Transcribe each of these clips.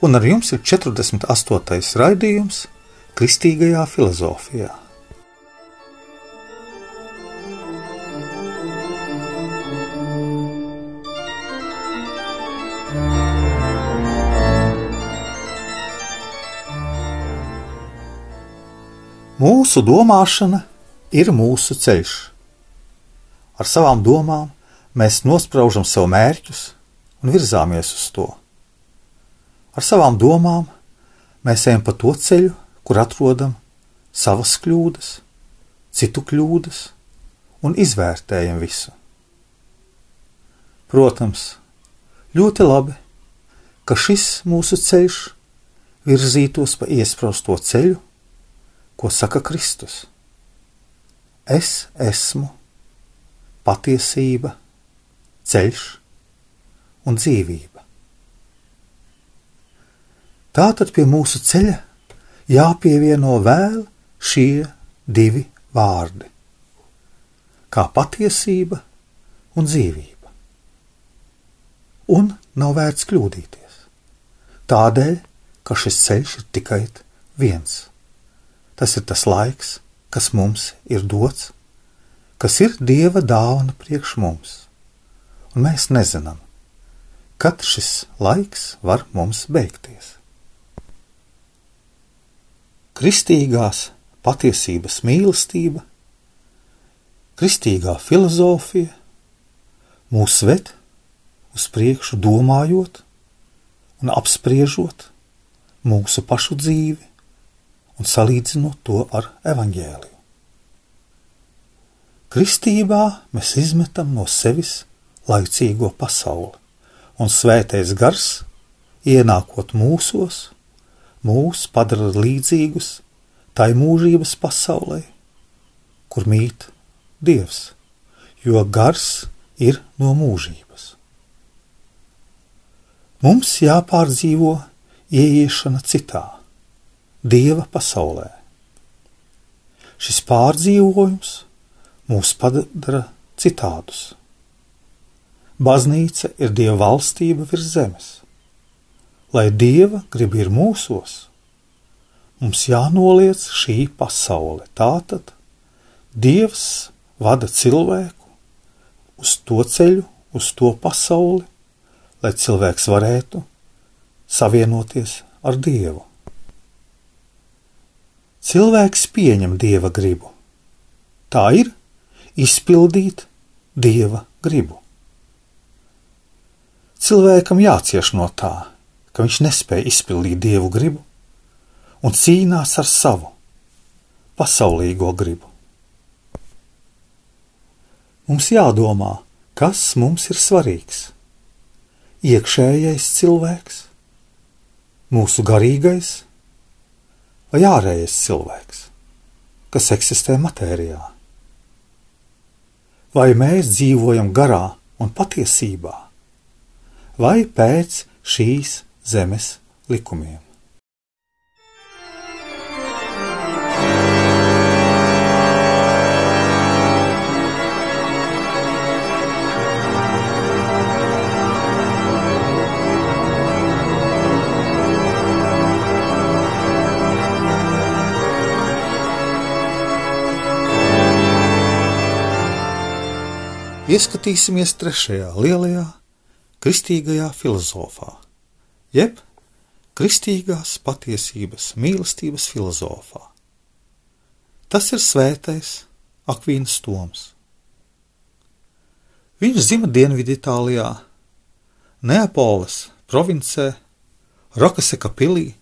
un ar jums ir 48. raidījums Kristīgajā filozofijā. Mūsu domāšana ir mūsu ceļš. Ar savām domām mēs nospraužam sev mērķus un virzāmies uz to. Ar savām domām mēs ejam pa to ceļu, kur atrodam savas kļūdas, citu kļūdas un izvērtējam visu. Protams, ļoti labi, ka šis mūsu ceļš virzītos pa iespraustu ceļu, ko saka Kristus. Es esmu patiesība, ceļš un dzīvība. Tātad pie mūsu ceļa jāpievieno vēl šie divi vārdi - kā patiesība un dzīvība. Un nav vērts kļūdīties. Tādēļ, ka šis ceļš ir tikai viens. Tas ir tas laiks, kas mums ir dots, kas ir Dieva dāvana priekš mums, un mēs nezinām, kad šis laiks var mums beigties. Kristīgās patiesības mīlestība, kristīgā filozofija mūs ved uz priekšu domājot un apspriežot mūsu pašu dzīvi un salīdzinot to ar evaņģēliju. Kristībā mēs izmetam no sevis laicīgo pasauli, un svētais gars, ienākot mūsos, mūs padara līdzīgus tai mūžības pasaulē, kur mīt Dievs, jo gars ir no mūžības. Mums jāpārdzīvo ieiešana citā dieva pasaulē. Šis pārdzīvojums mūs padara citādus. Baznīca ir dieva valstība virs zemes. Lai dieva grib ir mūsos, mums jānoliec šī pasaule. Tātad dievs vada cilvēku uz to ceļu, uz to pasauli, lai cilvēks varētu savienoties ar dievu. Cilvēks pieņem dieva gribu. Tā ir izpildīt dieva gribu. Cilvēkam jācieš no tā, ka viņš nespēja izpildīt dievu gribu un cīnās ar savu pasaulīgo gribu. Mums jādomā, kas mums ir svarīgs. Iekšējais cilvēks, mūsu garīgais vai ārējais cilvēks, kas eksistē matērijā? Vai mēs dzīvojam garā un patiesībā, vai pēc šīs zemes likumiem? ieskatīsimies trešajā lielajā kristīgajā filozofā, jeb kristīgās patiesības mīlestības filozofā. Tas ir svētais Akvīns Toms. Viņš dzima Dienviditālijā, Neapoles provincē, Rokaseka pilī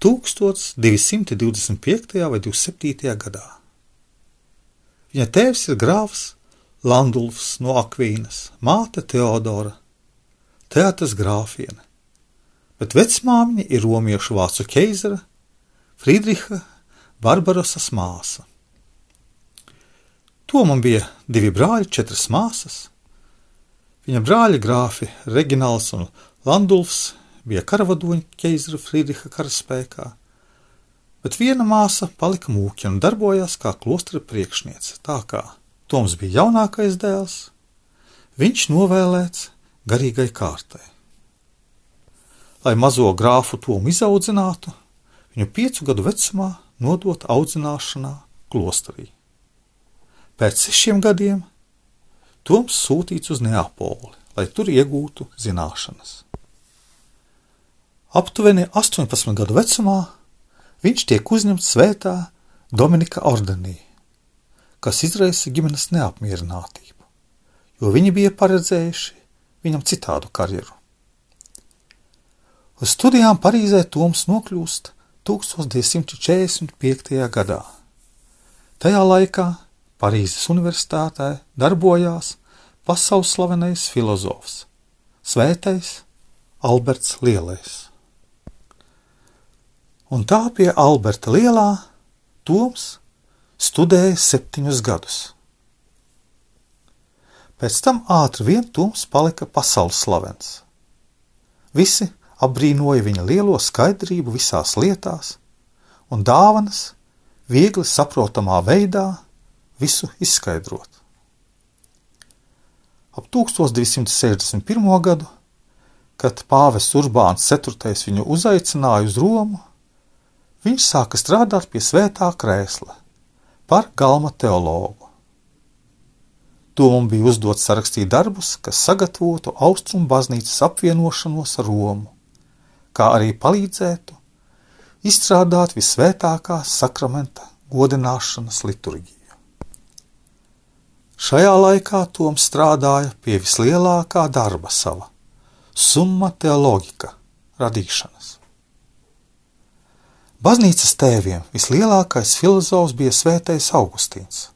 1225. vai 27. gadā. Viņa tēvs ir grāfs Landulfs no Akvīnas, māte Teodora, teātras grāfiene, bet vecmāmiņa ir romiešu vācu keizara Friedriha Barbarosas māsa. Tomam bija divi brāļi, četras māsas. Viņa brāļi grāfi Regināls un Landulfs bija karavadoņi ķeizara Friedriha karaspēkā, bet viena māsa palika mūķa un darbojās kā klostra priekšniece, tā kā Toms bija jaunākais dēls, viņš novēlēts garīgai kārtai. Lai mazo grāfu Tomu izaudzinātu, viņu piecu gadu vecumā nodot audzināšanā klosterī. Pēc sešiem gadiem Toms sūtīts uz Neapoli, lai tur iegūtu zināšanas. Aptuveni 18 gadu vecumā viņš tiek uzņemts svētā Dominika ordenī, kas izraisa ģimenes neapmierinātību, jo viņi bija paredzējuši viņam citādu karjeru. Uz studijām Parīzē Toms nokļūst 1245. gadā. Tajā laikā Parīzes universitātē darbojās pasaules slavenais filozofs, Svētais Alberts Lielais. Un tā pie Alberta Lielā Toms studēja septiņus gadus. Pēc tam ātri vien Toms palika pasaules slavens. Visi apbrīnoja viņa lielo skaidrību visās lietās un dāvanas viegli saprotamā veidā visu izskaidrot. Ap 1261. gadu, kad pāvests Urbāns IV viņu uzaicināja uz Romu, viņš sāka strādāt pie svētā krēsla par galma teologu. Tomam bija uzdots sarakstīt darbus, kas sagatavotu austrumu baznīcas apvienošanos ar Romu, kā arī palīdzētu izstrādāt visvētākā sakramenta godināšanas liturģiju. Šajā laikā Toms strādāja pie vislielākā darba sava - summa teoloģika radīšanas. Baznīcas tēviem vislielākais filozofs bija Svētais Augustīns.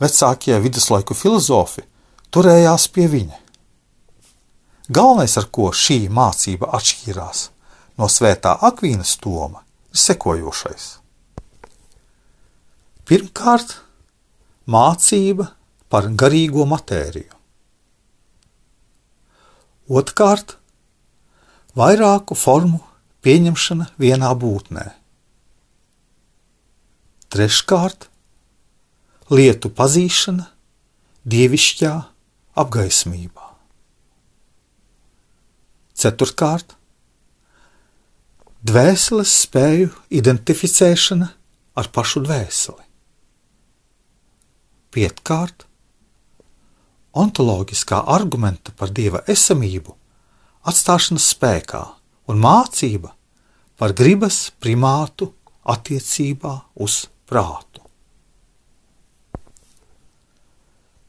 Vecākie viduslaiku filozofi turējās pie viņa. Galvenais, ar ko šī mācība atšķīrās no Svētā Akvīnas Toma, ir sekojošais. Pirmkārt, mācība par garīgo matēriju. Otrkārt, vairāku formu pieņemšana vienā būtnē. Treškārt, lietu pazīšana dievišķā apgaismībā. Ceturtkārt, dvēseles spēju identificēšana ar pašu dvēseli. Piektkārt, ontoloģiskā argumenta par dieva esamību atstāšanas spēkā un mācība par gribas primātu attiecībā uz prātu.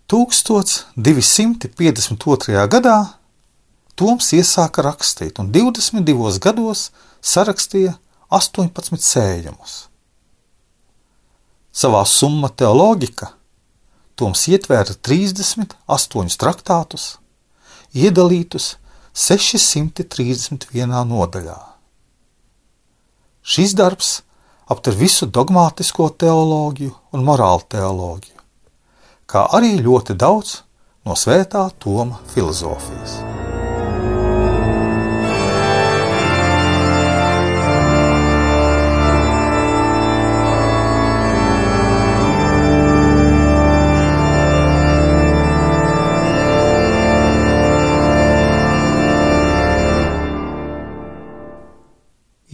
1252. gadā Toms iesāka rakstīt, un 22 gados sarakstīja 18 sējumus. Savā summa teoloģika Toms ietvēra 38 traktātus, iedalītus 631 nodaļā. Šis darbs aptver visu dogmātisko teoloģiju un morālu teoloģiju, kā arī ļoti daudz no svētā Toma filozofijas.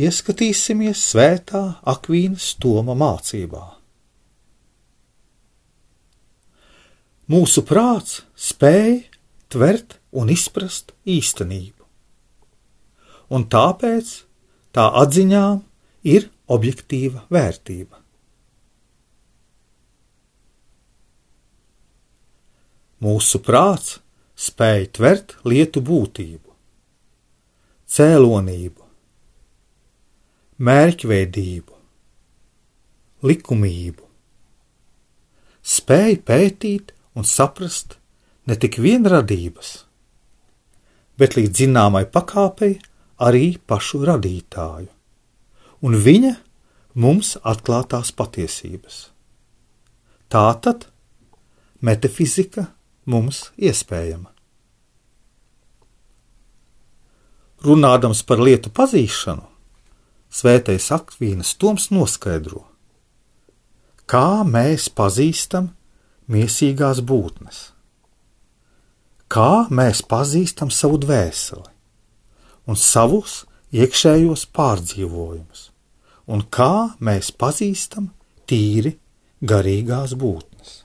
Ieskatīsimies svētā Akvīnas Toma mācībā. Mūsu prāts spēj tvert un izprast īstenību, un tāpēc tā atziņām ir objektīva vērtība. Mūsu prāts spēj tvert lietu būtību, cēlonību, mērķveidību, likumību, spēju pētīt un saprast ne tik vien radības, bet līdz zināmai pakāpei arī pašu radītāju un viņa mums atklātās patiesības. Tātad metafizika mums iespējama. Runādams par lietu pazīšanu, Svētais Akvīnas Toms noskaidro, kā mēs pazīstam mīsīgās būtnes, kā mēs pazīstam savu dvēseli un savus iekšējos pārdzīvojumus, un kā mēs pazīstam tīri garīgās būtnes.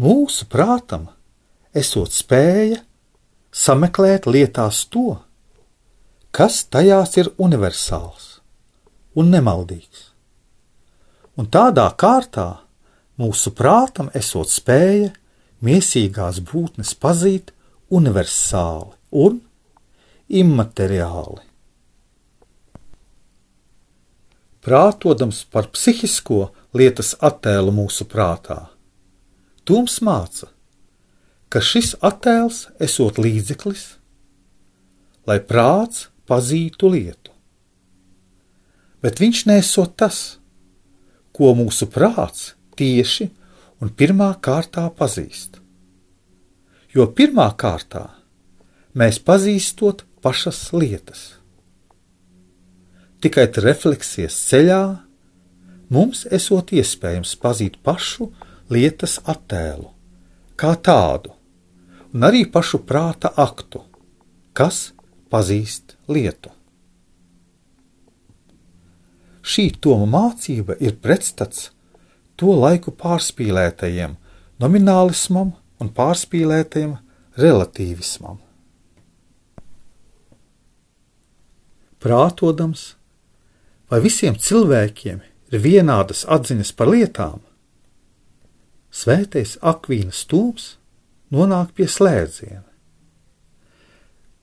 Mūsu prātam esot spēja sameklēt lietās to, kas tajās ir universāls un nemaldīgs. Un tādā kārtā mūsu prātam esot spēja miesīgās būtnes pazīt universāli un immateriāli. Prātodams par psihisko lietas attēlu mūsu prātā, Toms māca, ka šis attēls esot līdzeklis, lai prāts pazītu lietu. Bet viņš nesot tas, ko mūsu prāts tieši un pirmā kārtā pazīst. Jo pirmā kārtā mēs pazīstot pašas lietas. Tikai refleksijas ceļā mums esot iespējams pazīt pašu lietas attēlu, kā tādu, un arī pašu prāta aktu, kas pazīst lietu. Šī toma mācība ir pretstats to laiku pārspīlētajiem nominālismam un pārspīlētajiem relatīvismam. prātodams, vai visiem cilvēkiem ir vienādas atziņas par lietām, svētais akvīnas stūms nonāk pie slēdziena,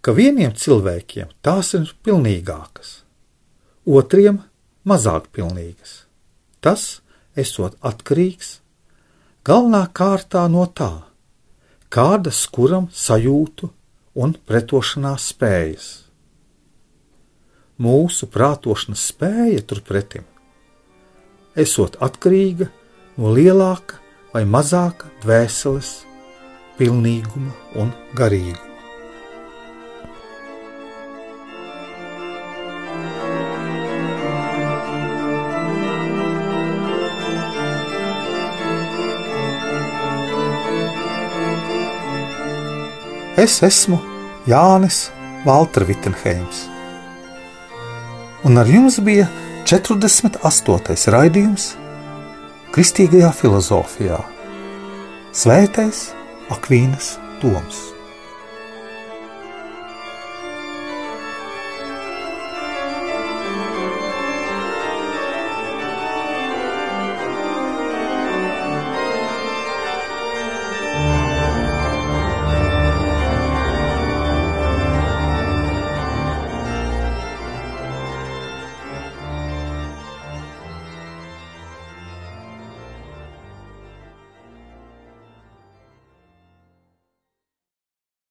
ka vieniem cilvēkiem tās ir pilnīgākas, otriem mazāk pilnīgas. Tas esot atkarīgs galvenā kārtā no tā, kādas kuram sajūtu un pretošanās spējas mūsu prātošanas spēja turpretim, esot atkarīga no lielāka vai mazāka dvēseles pilnīguma un garīguma. Es esmu Jānis Valtra Vitsenheims un ar jums bija 48. raidījums Kristīgajā filozofijā Svētais Akvīnas Toms.